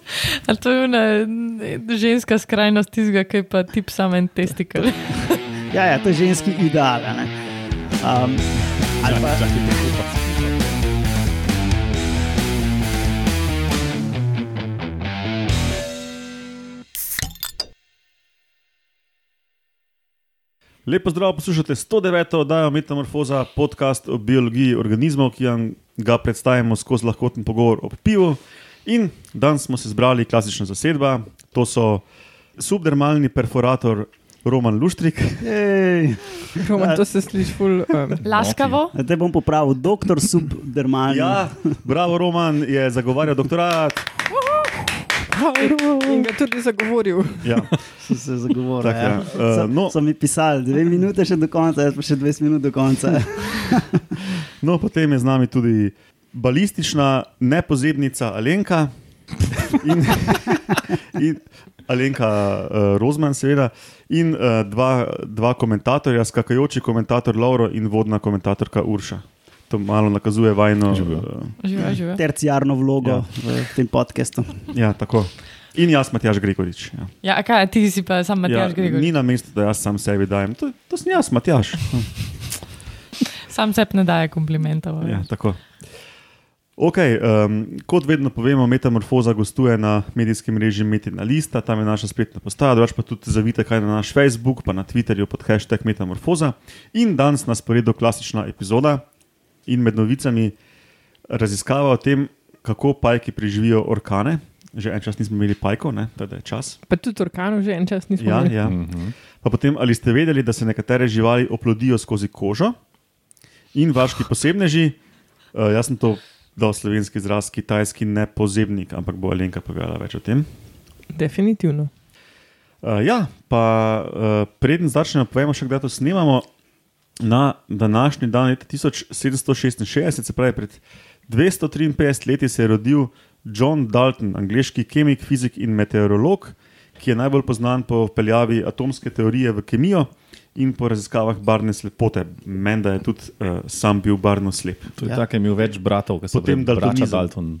Ali to je ona ženska skrajnost tistega, ki je pa tip samo en testikel. Ja, ja, to je ženski ideal. a ne. Um, ali pa, Čakaj, tako pa. Lepo zdrav, poslušate 109. oddajo Metamorfoza, podcast o biologiji organizmov, ki vam ga predstavimo skozi lahkoten pogovor o pivu. In danes smo se zbrali klasična zasedba, to so subdermalni perforator Roman Luštrik, ej, Roman, to se sliši ful. Um, Laskavo. te bom popravil, doktor subdermalni. ja, bravo Roman, je zagovarjal doktorat. in ga tudi zagovoril. Ja. sem se zagovoril. Tako, ja. Eh, so, no. so mi pisali dve minute še do konca, jaz pa še 20 minut do konca. No, potem je z nami tudi balistična nepozebnica Alenka in, in Alenka uh, Rozman, seveda, in uh, dva, dva komentatorja, skakajoči komentator Lauro in vodna komentatorka Urša. To malo nakazuje vajno. Živijo. Uh, Živijo, živijo. Terciarno vlogo Ja. v tem podkastu. ja, tako. In jaz, Matjaš Gregorič. Ja. Ja, a kaj, ti si pa sam Matjaž Ja, Gregor. ni na mestu, da jaz sam sebi dajem. To, to sem jaz, Matjaš. Sam sebi ne daje komplimentov. Ja, tako. Okay, um, kot vedno povemo, Metamorfoza gostuje na medijskem mreži Metina Lista, tam je naša spletna postaja, drugače pa tudi zavite kaj na naš Facebook, pa na Twitterju pod hashtag Metamorfoza. In danes nas poredo klasična epizoda in med novicami raziskava o tem, kako pajki preživijo orkane. Že en čas nismo imeli pajkov, ne? teda je čas. Pa tudi Orkanov že en čas nismo Ja, imeli. ja. Pa potem, ali ste vedeli, da se nekatere živali oplodijo skozi kožo in vaški posebneži, uh, jaz sem to dal slovenski izraz, kitajski nepozebnik, ampak bo Alenka povedala več o tem. Definitivno. Uh, ja, pa uh, preden začnemo, povemo še, kdaj to snemamo. Na današnji dan, leta 1766, se pravi pred 253 leti, se je rodil John Dalton, angliški kemik, fizik in meteorolog, ki je najbolj znan po vpeljavi atomske teorije v kemijo in po raziskavah barvne slepote. Menda je tudi uh, sam bil barvno slep. To je Ja. tako, imel več bratov, kot so Potem daltonizem. Dalton.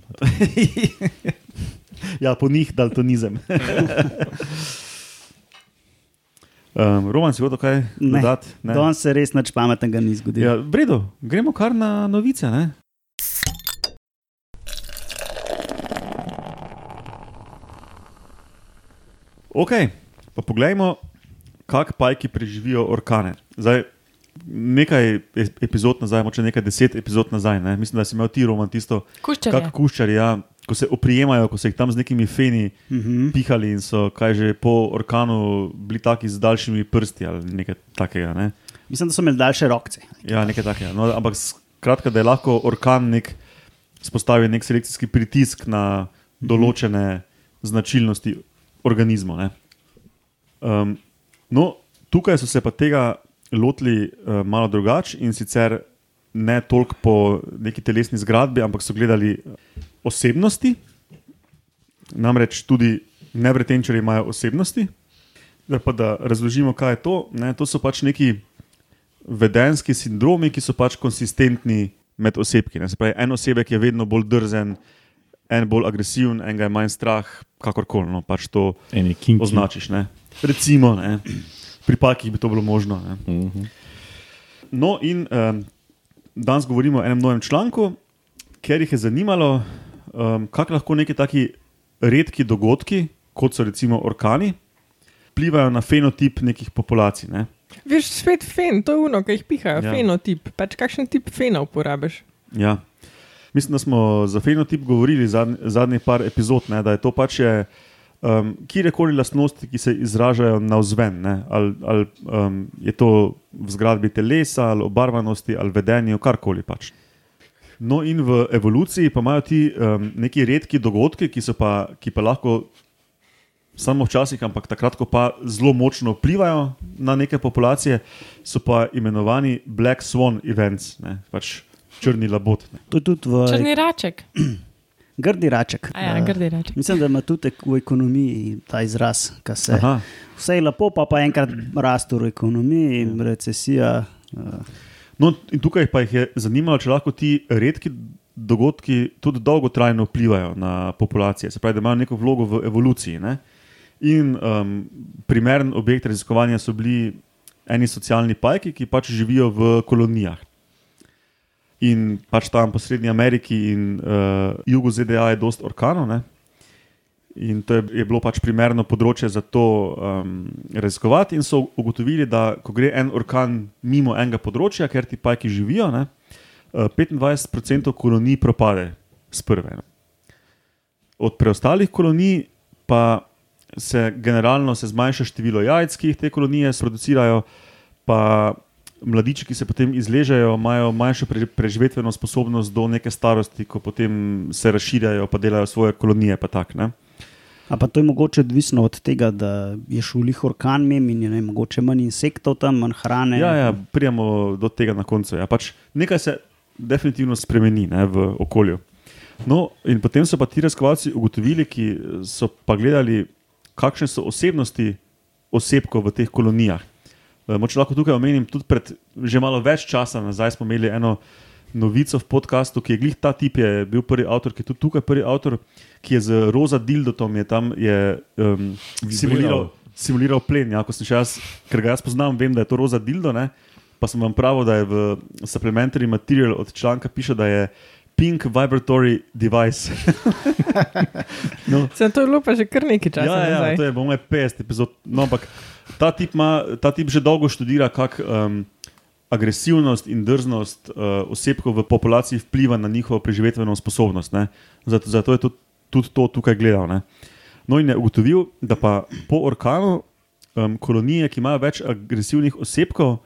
Ja, po njih daltonizem. um, Roman, si hotel kaj Ne. dodati? Danes se res nič pametnega ni zgodilo. Ja, v redu, gremo kar na novice. Ne? Ok, pa poglejmo, kako pajki preživijo orkane. Zdaj, nekaj e- epizod nazaj, moče nekaj deset epizod nazaj, ne? mislim, da si imel ti roman tisto, Kuščar. kako kuščari, ja, ko se oprijemajo, ko so jih tam z nekimi feni Mhm. pihali in so, kaj že po orkanu, bili taki z daljšimi prsti ali nekaj takega. Ne? Mislim, da so imeli daljše rokce. Ja, nekaj takega. No, ampak skratka, da je lahko orkan nek, spostavil nek selekcijski pritisk na določene značilnosti organizmov. ne. Um, no, tukaj so se pa tega lotili uh, malo drugače in sicer ne toliko po neki telesni zgradbi, ampak so gledali osebnosti. Namreč tudi nevretenčari imajo osebnosti. Zdaj pa da razložimo, kaj je to. Ne, to so pač neki vedenski sindromi, ki so pač konsistentni med osebki. Ne. Se pravi, en osebek je vedno bolj drzen, en bolj agresiven, en ga je manj strah, kakorkoli. No, pač to označiš. Ne. Recimo, ne. pri pakih bi to bilo možno. Ne. Mhm. No, in um, danes govorimo o enem novem članku, ker jih je zanimalo, um, kako lahko neki taki redki dogodki, kot so recimo orkani, vplivajo na fenotip nekih populacij. Ne. Veš, svet fen, to je uno, ki jih pihajo, Ja. ja. fenotip. Pač kakšen tip fena uporabiš? Ja. Mislim, da smo za fenotip govorili zadnji, zadnji par epizod, ne, da je to pač je, um, kjerkoli lastnosti, ki se izražajo navzven. Ne, ali ali um, je to v zgradbi telesa, ali obarvanosti, ali vedenju, karkoli pač. No, in v evoluciji pa imajo ti um, neki redki dogodki, ki, pa, ki pa lahko samo včasih, ampak takrat, ko pa zelo močno vplivajo na neke populacije, so pa imenovani Black Swan events, ne, pač črni labod. Ne. To je tudi v Črni raček. grdi raček. A ja, Eh, grdi raček. Mislim, da ima tudi v ekonomiji ta izraz, ki se Aha. vse je lepo, pa, pa enkrat raste v ekonomiji in recesija. Uh, No, in tukaj pa jih je zanimalo, če lahko ti redki dogodki tudi dolgotrajno vplivajo na populacije, se pravi, da imajo neko vlogo v evoluciji. Ne? In um, primeren objekt raziskovanja so bili eni socialni pajki, ki pač živijo v kolonijah. In pač tam po Srednji Ameriki in uh, jugu ZDA je dosta orkanov. Ne? In to je, je bilo pač primerno področje za to um, raziskovati, in so ugotovili, da ko gre en orkan mimo enega področja, ker ti pajki živijo, ne, uh, 25% kolonij propade z prve. Ne. Od preostalih kolonij pa se generalno se zmanjša število jajc, ki jih te kolonije producirajo, pa mladiči, ki se potem izležejo, imajo manjšo pre, preživetveno sposobnost do neke starosti, ko potem se razširjajo, pa delajo svoje kolonije. Pa tak, ne. A pa to je mogoče odvisno od tega, da je šel lih orkan mem in je ne, mogoče manj insektov tam, manj hrane. Ja, ja, prijemo do tega na koncu. Ja. Pač nekaj se definitivno spremeni ne, v okolju. No, in potem so pa ti raziskovalci ugotovili, ki so pa gledali, kakšne so osebnosti osebkov v teh kolonijah. Eh, Moče lahko tukaj omenim, tudi pred že malo več časa nazaj smo imeli eno novico v podkastu, ki je glih ta tip, je bil prvi avtor, ki je tudi tukaj prvi avtor, ki je z roza dildotom je tam je, um, simuliral, simuliral plen. Ja, ko sem še jaz, ker ga jaz poznam, vem, da je to roza dildo. Ne? Pa sem vam pravil, da je v supplementary material od članka piše, da je pink vibratory device. no, Sem to je bilo pa že kar nekaj časa. ja, ja, nazaj. to je bomo 50 epizod. No, ampak ta tip, ima, ta tip že dolgo študira, kako um, agresivnost in drznost uh, osebkov v populaciji vpliva na njihovo preživetveno sposobnost. ne. Zato, zato je tudi, tudi to tukaj gledal. Ne. No, in je ugotovil, da pa po orkanu um, kolonije, ki imajo več agresivnih osebkov,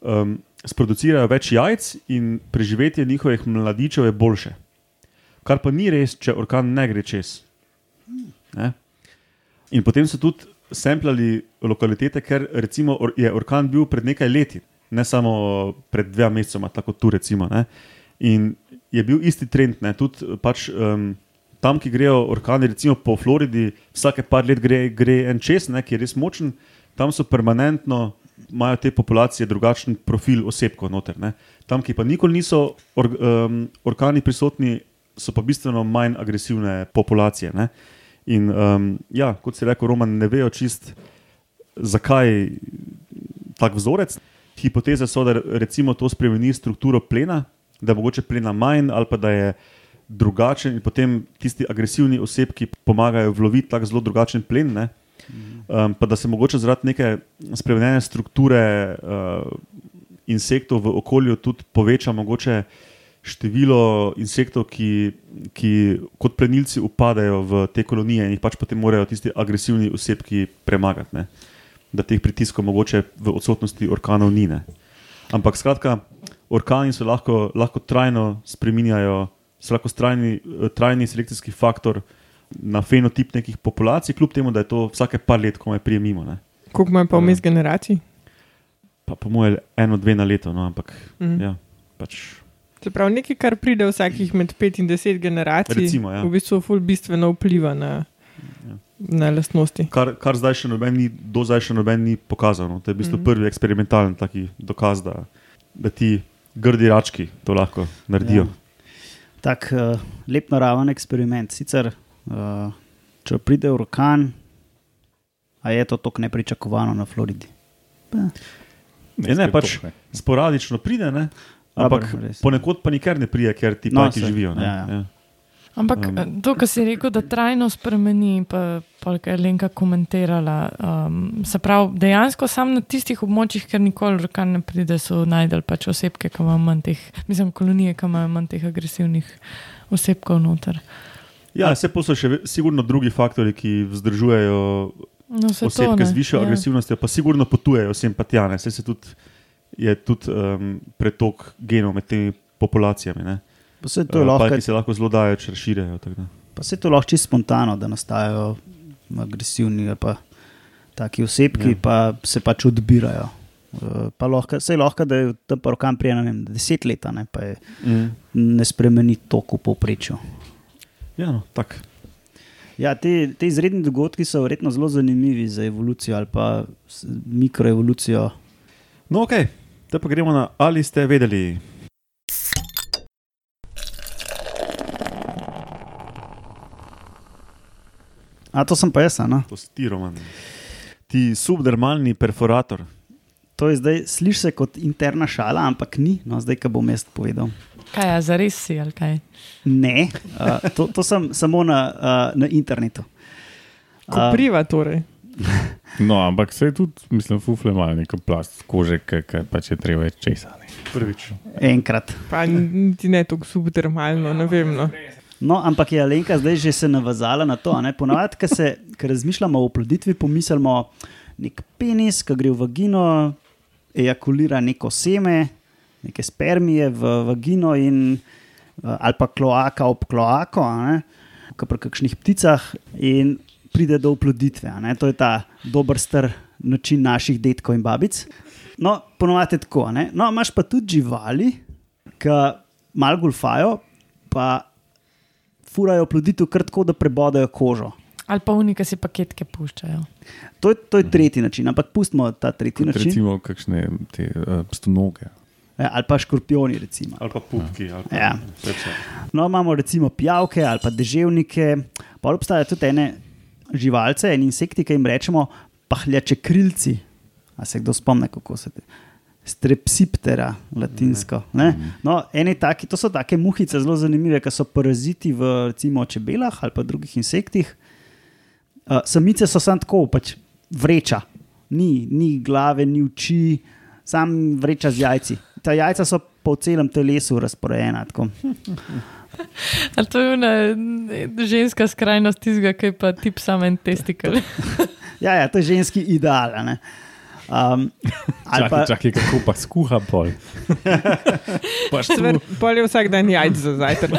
um, sproducirajo več jajc in preživetje njihovih mladičev je boljše. Kar pa ni res, če orkan ne gre čez. Ne? In potem so tudi semplali lokalitete, ker recimo or- je orkan bil pred nekaj leti, ne samo pred dvema mesecema, tako tu recimo. Ne? In je bil isti trend, tudi pač, um, tam, ki grejo orkani, recimo po Floridi, vsake par let gre, gre en čez, ne? ki je res močen, tam so permanentno. Imajo te populacije drugačen profil osebkov noter. Ne. Tam, ki pa nikoli niso or, um, orkani prisotni, so pa bistveno manj agresivne populacije. Ne. In um, ja, kot si rekel, Roman, ne vejo čist, zakaj tak vzorec. Hipoteze so, da recimo to spremeni strukturo plena, da je mogoče plena manj ali pa da je drugačen in potem tisti agresivni osebki pomagajo vloviti tako zelo drugačen plen. Ne? Um, pa da se mogoče zaradi neke spremenjene strukture uh, insektov v okolju tudi poveča mogoče število insektov, ki, ki kot plenilci upadajo v te kolonije in jih pač potem morajo tisti agresivni osebki premagati. Ne? Da teh pritiskov mogoče v odsotnosti orkanov ni. Ne? Ampak skratka, orkani se lahko, lahko trajno spreminjajo, so lahko trajni, trajni selekcijski faktor na fenotip nekih populacij, kljub temu, da je to vsake par let, ko me prije mimo. Ne? Koliko ima pa vmes generacij? Pa po mojem, eno, dve na leto, no, ampak Mhm. ja, pač, Se pravi, nekaj, kar pride vsakih med 5 in 10 generacij, Recimo, ja. v bistvu ful bistveno vpliva na, Ja. na lastnosti. kar, kar zdaj še noben ni, do zdaj še noben ni pokazal. No. To je v bistvu Mhm. prvi eksperimentalen taki dokaz, da, da ti grdi rački to lahko naredijo. Ja. Tak uh, lep naraven eksperiment. Sicer, uh, če pride orkan, a je to tako nepričakovano na Floridi. Ja, ne, pač sporadično pride, ne? ampak Dobro, res. ponekod pa nikar ne pride, ker ti No, pajki živijo. Ne? ja, ja. Ja. Ampak Um. to, kar si rekel, da trajno spremeni, pa, pa kar je Lenka komentirala. Um, se pravi, dejansko sam na tistih območjih, ker nikoli orkan ne pride, so najdel pač osebke, ki imajo manj teh, mislim, kolonije, ki imajo manj teh agresivnih osebkov noter. Ja, se pa so še sigurno drugi faktori, ki vzdržujejo No, se to, osebke ne. z višjo Ja. agresivnostjo, pa sigurno potujejo sem pa tja. Saj se tudi, je tudi um, pretok genov med temi populacijami. ne. Pa se to Eh, lahko, Pajki se lahko zelo dajo, razširjajo. tako da. pa se to lahko čisto spontano, da nastajajo agresivni ali pa taki osebki, Ja. pa se pač odbirajo. Eh, Pa lahko, sej lahko, da je tam pa orkan prije ne vem, deset let, a ne, pa je, Mm. ne spremeni toliko v povprečju. Ja, no, tak. Ja, te, te izredni dogodki so verjetno zelo zanimivi za evolucijo ali pa mikroevolucijo. No, ok, te pa gremo na ali ste vedeli. A to sem pa jaz, ne? To si ti, Roman. Ti subdermalni perforator. To je zdaj, sliši se kot interna šala, ampak ni, no zdaj, kaj bom jaz povedal. Kaj je, zares si ali kaj? Ne, uh, to, to sem samo na, uh, na internetu. Kopriva torej. No, ampak se tudi, mislim, fufle imajo neko plast kože, ki pač je treba več česa. Prvič. Enkrat. Pa niti ne tako subtermalno, ne vem. No. No, ampak je Alenka zdaj že se navezala na to. a ne. Ponavadi, ko se ko razmišljamo o oploditvi, pomislimo nek penis, ki gre v vagino, ejakulira neko seme, neke spermije v vagino in, eh, ali pa kloaka ob kloako, a ne, kot pri kakšnih pticah, in pride do oploditve. a ne. To je ta dober star način naših detkov in babic. No, ponovadi je tako. a ne. No, imaš pa tudi živali, ki malo golfajo, pa furajo oploditev kar tako, da prebodajo kožo. Ali pa unika si paketke puščajo. To je, to je tretji način, ampak pustimo ta tretji Kot način. recimo kakšne te uh, stonoge. Ja, ali pa škorpioni. Recimo. Ali pa pupki. Ali pa, Ja. No, imamo recimo pijavke ali pa deževnike. Pa obstajajo tudi ene živalce, en insekti, ki jim rečemo pahljače krilci. A se kdo spomne, kako se te. Strepsiptera, latinsko. Ne? No, eni taki, to so take muhice, zelo zanimive, ki so paraziti v recimo čebelah ali pa drugih insektih. Uh, samice so samo tako, pač vreča, ni, ni glave, ni oči, sam vreča z jajci. Ta jajca so po celem telesu razporejena. Tako. Ali to je ena ženska skrajnost tistega, ki je pa tip samo en testikel. Ja, ja, to je ženski ideal. a ne. Um, Čakaj, pa, čakaj, kako pa skuha pol. Sver, pol je vsak dan jajc za zajtrk.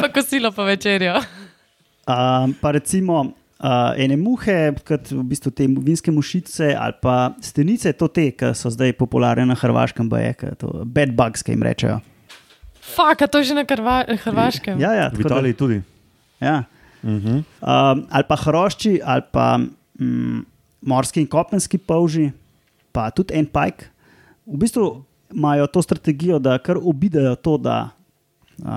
pa kosilo pa večerjo. um, pa recimo uh, ene muhe, kot v bistvu te vinske mušice ali pa stenice, to te, ki so zdaj popularne na Hrvaškem, bajek, to bad bugs, ki jim rečejo. Fak, to je že na Hrva Hrvaškem. Ja, ja, V tako da- Italiji tudi. Ja. Mhm. Um, ali pa hrošči, ali pa mm, morski in kopenski polži, pa tudi en pajk. V bistvu imajo to strategijo, da kar obidejo to, da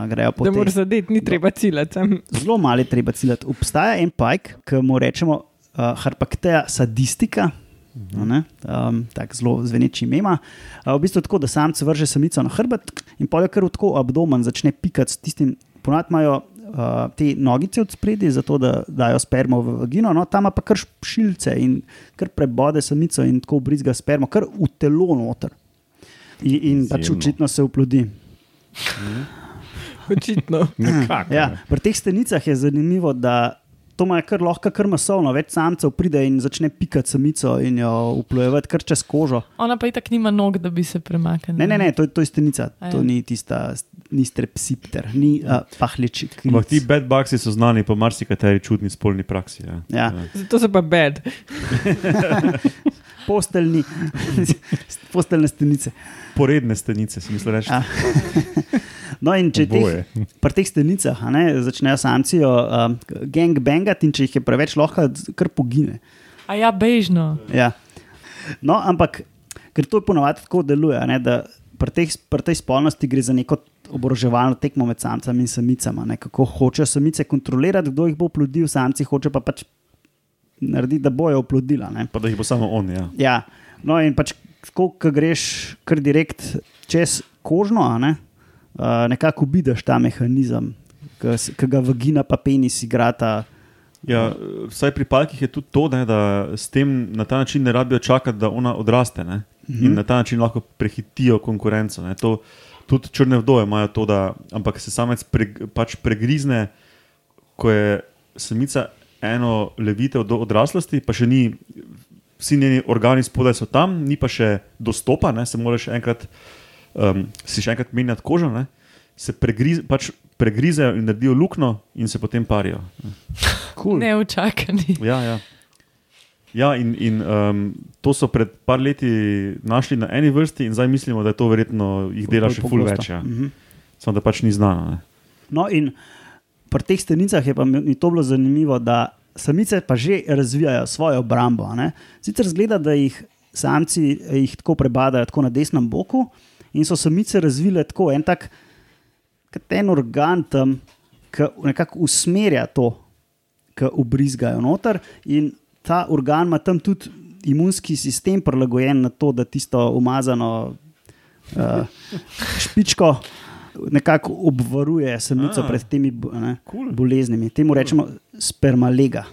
grejo po Da tej moraš zadeti, ni treba ciljati. zelo malo je treba ciljati. Obstaja en pajk, ki mu rečemo uh, Harpakteja sadistika. Um, tako zelo zveneči ime. Uh, v bistvu tako, da samec vrže samico na hrbet in polje kar v tako abdomen začne pikati s tistim. Ponad imajo uh, te nogice od spredi, zato da dajo spermo v vagino, no, tam pa kar šilce in kar prebode samico in tako brizga spermo, kar v telo noter. In, in pač očitno se uplodi. Očitno. nekako. Ja, pri teh stenicah je zanimivo, da to ima kar lahko kar masovno. Več samcev pride in začne pikati samico in jo uplojevati kar čez kožo. Ona pa itak nima nog, da bi se premaknila. Ne, ne, ne, to, je- to je stenica, A to ja. ni tista, ni strepsipter, ni uh, pahliči. Ampak ti bad bugs so znani po marsikateri čudni spolni praksi. Ja. Ja. Zato so pa bed. Posteljni, posteljne stenice. Poredne stenice, si mislil reči. No, in če teh, Oboje. pri teh stenicah a ne, začnejo samci um, gangbangati, in če jih je preveč, lahko kar pogine. A ja, bežno. Ja. No, ampak ker to ponovadi tako deluje, a ne, da pri, teh, pri tej spolnosti gre za neko oboroževalno tekmo med samcami in samicami. ne, Kako hočejo samice kontrolirati, kdo jih bo oplodil, samci hoče pa pač narediti, da bojo oplodila. Ne. Pa da jih bo samo on. Ja. Ja. No, in pač, ko greš kar direkt čez kožno, a ne, uh, nekako vidiš ta mehanizem, ki ga vagina pa penis igrata. Ja, vsaj pri palkih je tudi to, ne, da s tem na ta način ne rabijo čakati, da ona odraste. Ne, Mhm. in na ta način lahko prehitijo konkurenco. Ne, to, tudi črne vdove imajo to, da ampak se samec pre, pač pregrizne, ko je samica eno levitev do odraslosti, pa še ni, vsi njeni organi spodaj so tam, ni pa še dostopa, ne, se moraš enkrat, um, si še enkrat menjati kožo. Ne, se pregriz, pač pregrizejo in naredijo luknjo, in se potem parijo. Cool. Neučakani. Ja, ja. ja in, in um, to so pred par leti našli na eni vrsti, in zdaj mislimo, da je to verjetno jih dela še ful več. Ja. Mhm. Samo da pač ni znano. Ne. No, in pri teh stenicah je pa mi to bilo zanimivo, da samice pa že razvijajo svojo obrambo. a ne. Sicer zgleda, da jih samci jih tako prebadajo tako na desnem boku, in so samice razvile tako en tak kot en organ tam, ki nekako usmerja to, ki ubrizgajo noter. In ta organ ima tam tudi imunski sistem prilagojen na to, da tisto umazano uh, špičko nekako obvaruje samico A. pred temi bo- ne, Cool. boleznimi. Temu rečemo spermalega.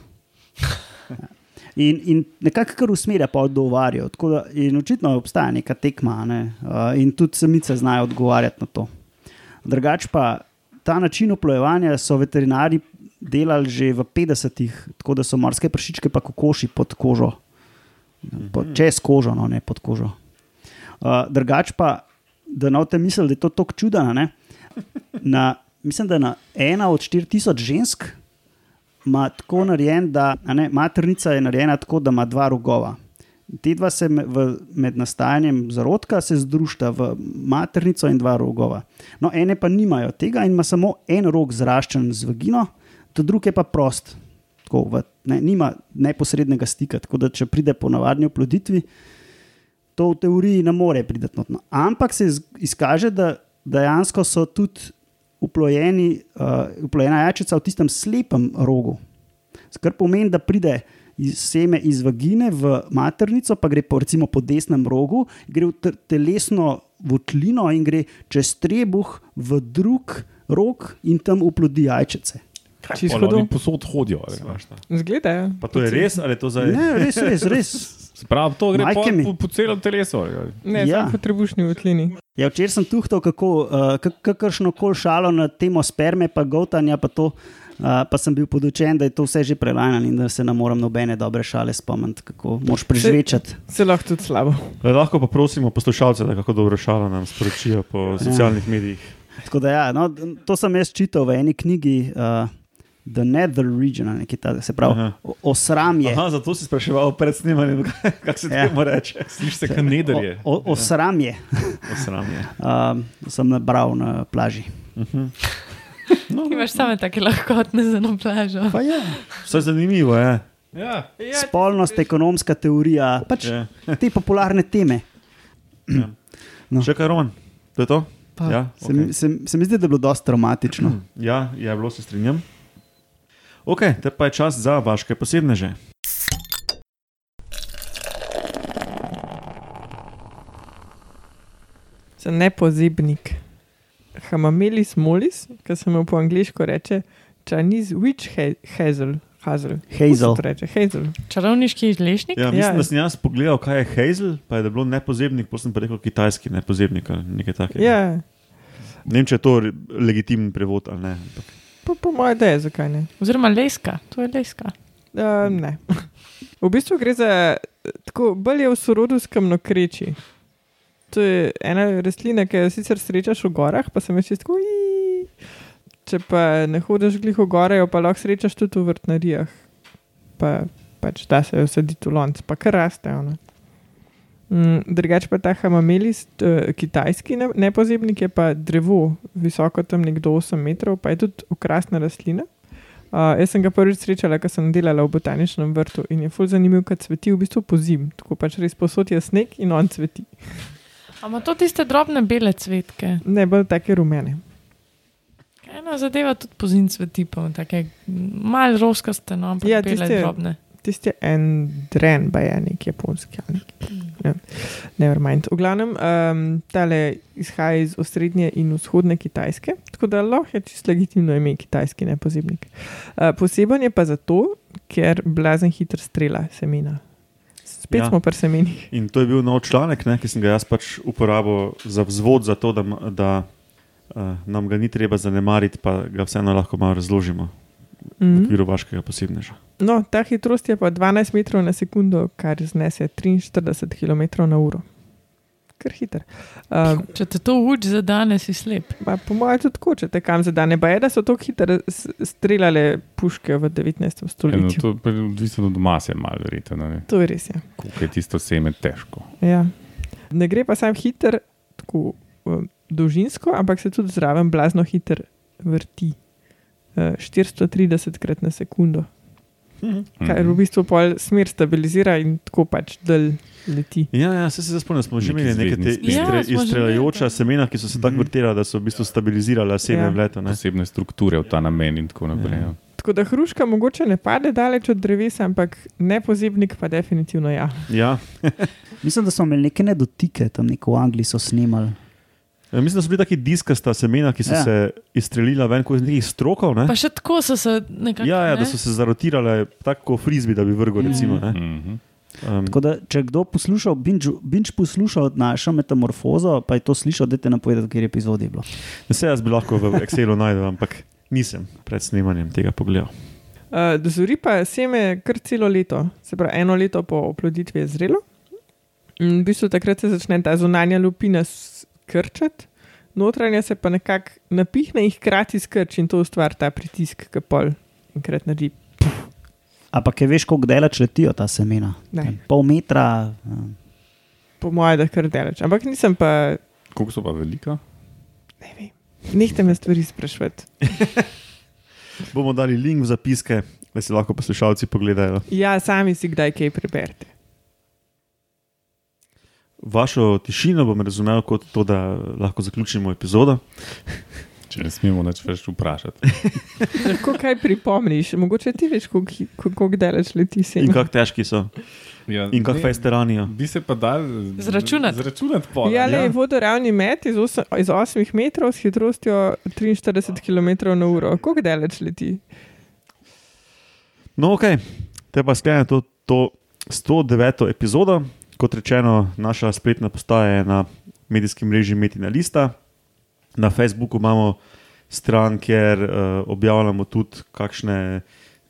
In, in nekako kar usmerja pa. Tako da- In očitno obstaja neka tekma, ne? uh, in tudi samice znajo odgovarjati na to. Drugač pa ta način oplojevanja so veterinari delali že v 50-ih, tako da so morske pršičke pa kokoši pod kožo, pod, čez kožo, no ne pod kožo. Uh, drugač pa, da ne boste mislili, da je to tako čudno. ne, Na, mislim, da na ena od 4000 žensk ima tako narejen, da ne, maternica je narejena tako, da ima dva rogova. Te dva se v, med nastajanjem zarodka združita v maternico in dva rogova. No, ene pa nimajo tega in ima samo en rog zraščen z vagino, to druge je pa prost. Tako, v, ne, nima neposrednega stika, tako da če pride po navadni oploditvi, to v teoriji ne more priti. Ampak se iz- izkaže, da dejansko so tudi uplojeni, uh, uplojena jajčica v tistem slepem rogu. Kar pomeni, da pride iz seme iz vagine v maternico, pa gre po, recimo po desnem rogu, gre v te- telesno votlino in gre čez trebuh v drug rog in tam uplodi jajčice. Čisto Pol hudo. oni posod hodijo. ali kaj? Zgleda, ja. Pa to je res ali je to zdaj? Ne, res, res, res. Se pravi, to gre mi. po, po celem telesu. ali kaj? Ne, Ja. ja. samo po trebušni votlini. Ja, včeraj sem tuhtal, kako uh, kakršno koli šalo na temo sperme, pa gotanja, pa to. Uh, pa sem bil podučen, da je to vse že prelajano in da se ne morem nobene dobre šale spomniti, kako moš prežvečati. Se lahko tudi slabo. Le, lahko pa prosimo poslušalce, da kako dobro šalo nam sporočijo po socialnih medijih. Tako da, ja, no, to sem jaz čital v eni knjigi, uh, The Nether Region, ali nekaj takega, se pravi, Aha. osramje. Aha, zato si spraševal pred snemanjem, kako se Ja. temu reče. Slišiš se, kaj nederje. O, o, osramje Osramje. um, sem nabral na plaži. Imaš same take lahkotne za na plažo. Pa ja. Vse zanimivo je. Ja. Spolnost, ekonomska teorija, pač Je. te popularne teme. No. Še kaj, Roman? To je to? Pa. Ja, Se, mi- okay. se, se mi zdi, da je bilo dosta traumatično. ja, je bilo, se strinjam. Ok, te pa je čas za vaše posebneže. Sem nepozibnik. Hamamelis molis, ki se mu po angliško reče Chinese witch ha- hazel. Hazel. Hazel. Reče? Hazel. Čarovniški lešnik? Ja, mislim, Ja. da sem jaz pogledal, kaj je Hazel, pa je da bilo nepozebnik, potem sem pa rekel kitajski nepozebnik ali nekaj takega. Ja, Ne vem, če je to legitimen prevod ali ne. ampak- po, po mojem, da je, zakaj ne. Oziroma leska, to je leska. Uh, ne. V bistvu gre za tako, bolj je v sorodu s kamnokreči. To je ena rastlina, ki jo sicer srečaš v gorah, pa sem več tako. "Ii." Če pa ne hodiš glih v gore, jo pa lahko srečaš tudi v vrtnarijah. Pa, pač da se jo saditi v lonc, pa kar raste. ono. Mm, drugače pa ta hamamelis, t- eh, kitajski ne- nepozebnik je pa drevo, visoko tam nekdo 8 metrov, pa je tudi okrasna rastlina. Uh, jaz sem ga prvič srečala, ko sem delala v botaničnem vrtu in je ful zanimiv, ker cveti v bistvu po zim. Tako pač res posod je sneg in on cveti. Ampak to tiste drobne bele cvetke. Ne bolj take rumene. Ena zadeva tudi po zim cveti, pa tako malo roskaste, no, ampak Ja, bele tiste- drobne. Tisti en dren, pa je nek japonski. ali. Ja. Nevermind. V glavnem, um, tale izhaja iz osrednje in vzhodne Kitajske, tako da lahko je čisto legitimno ime kitajski nepozibnik. Uh, poseben je pa zato, ker blazen hitro strela semena. Spet Ja. smo pri semenih. In to je bil nov članek, ne, ki sem ga jaz pač uporabil za vzvod, za to, da, da uh, nam ga ni treba zanemariti, pa ga vseeno lahko malo razložimo v Mm. okviru vašega posebneža. No, ta hitrost je pa 12 metrov na sekundo, kar znese 43 km na uro. Kar hiter. Um, Če te to uči za danes, si slep. pa po mojem je tudi tako, če te kam zadane. Pa je, da so tako hitro streljale puške v 19. Eno, stoletju. to je odvisno od mase, malo verjetno. ne. To je res. Ja. Koliko je tisto seme težko. Ja. Ne gre pa sam hiter, tako dolžinsko, ampak se tudi zraven blazno hiter vrti. Uh, 430 krat na sekundo. kar v bistvu pol smer stabilizira in tako pač del leti. Ja, ja se, se spomnim, smo že imeli neke te Ja, izstre, že izstreljajoča semena, ki so se tako vrtela, da so v bistvu stabilizirala seme Ja. v leto. Ne? Posebne strukture v ta namen in tako naprej. Ja. Ja. Tako da hruška mogoče ne pade daleč od drevesa, ampak nepozebnik pa definitivno ja. Ja. Mislim, da smo imeli neke nedotike, tam neko v Angliji so snimali. Ja, Mislim, da so bili taki diskasta semena, ki so Ja. se izstrelila ven iz nekih strokov. Ne? Pa še tako so se nekako. Ja, ja, ne? da so se zarotirale tako kot frizbi, da bi vrgel. Recimo, ne. Mhm. um, Tako da, če kdo poslušal, binge, binge poslušal našo metamorfozo, pa je to slišal, dajte nam povedati, kje je epizodi bilo. Vse jaz bi lahko v Excelu najdel, ampak nisem pred snemanjem tega pogledal. Uh, dozori pa seme kar celo leto, se pravi eno leto po oploditvi je zrelo. In v bistvu takrat se začne ta zunanja lupina s- krčati, notranja se pa nekako napihne in hkrati skrči in to ustvari ta pritisk, ki pol enkrat naredi. Ampak, veš, koliko delač letijo ta semena? Ne. Pol metra. um, Po mojem, da kar daleč. Ampak nisem pa, Koliko so pa velika? ne vem, nehte me stvari sprašvati. Bomo dali link v zapiske, da si lahko poslušalci pogledajo. Ja, sami si kdaj kaj preberete. Vašo tišino bom razumel kot to, da lahko zaključimo epizodo. Če ne smemo več več vprašati. Lahko kaj pripomniš, mogoče ti veš, koliko daleč leti In seme. kako težki so, Ja, in kako ne, fejsteranijo. Bi se pa dal Zračunati. Zračunati pol. Ja, ne? le vodoravni met iz, osem, iz 8 metrov s hitrostjo 43 km na uro. Koliko daleč leti? No, ok, te pa sklenemo to, to 109. epizodo. Kot rečeno, naša spletna postaja je na medijskem mreži Metina Lista. Na Facebooku imamo stran, kjer uh, objavljamo tudi kakšne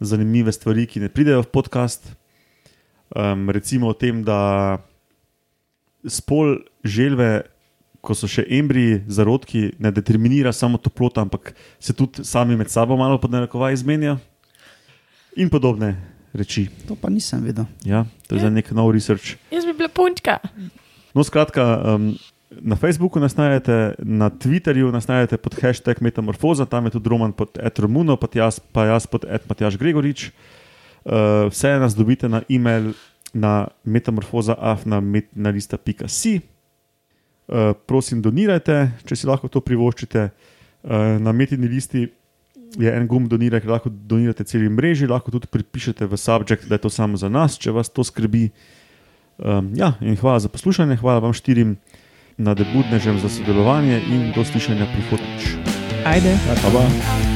zanimive stvari, ki ne pridejo v podcast. Um, recimo o tem, da spol želve, ko so še embriji, zarodki, ne determinira samo toplota, ampak se tudi sami med sabo malo podnarekovaj izmenijo in podobne reči. To pa nisem videl. Ja, to je za nek nov research. Jaz bi bila punčka. No, skratka, um, na Facebooku nas najdete, na Twitterju nas najdete pod hashtag Metamorfoza, tam je tudi Roman pod Etromuno, pa jaz, pa jaz pod Matjaš Gregorič. Uh, vse nas dobite na e-mail na metamorfoza.afna.si. Uh, prosim, donirajte, če si lahko to privoščite. Uh, na metini listi je en gumb doniraj, ki lahko donirate celi mreži, lahko tudi pripišete v subjekt, da je to samo za nas, če vas to skrbi. Um, ja, in hvala za poslušanje, hvala vam štirim na debutnežem za sodelovanje in do slišanja prihodnjič. Ajde. Pa pa.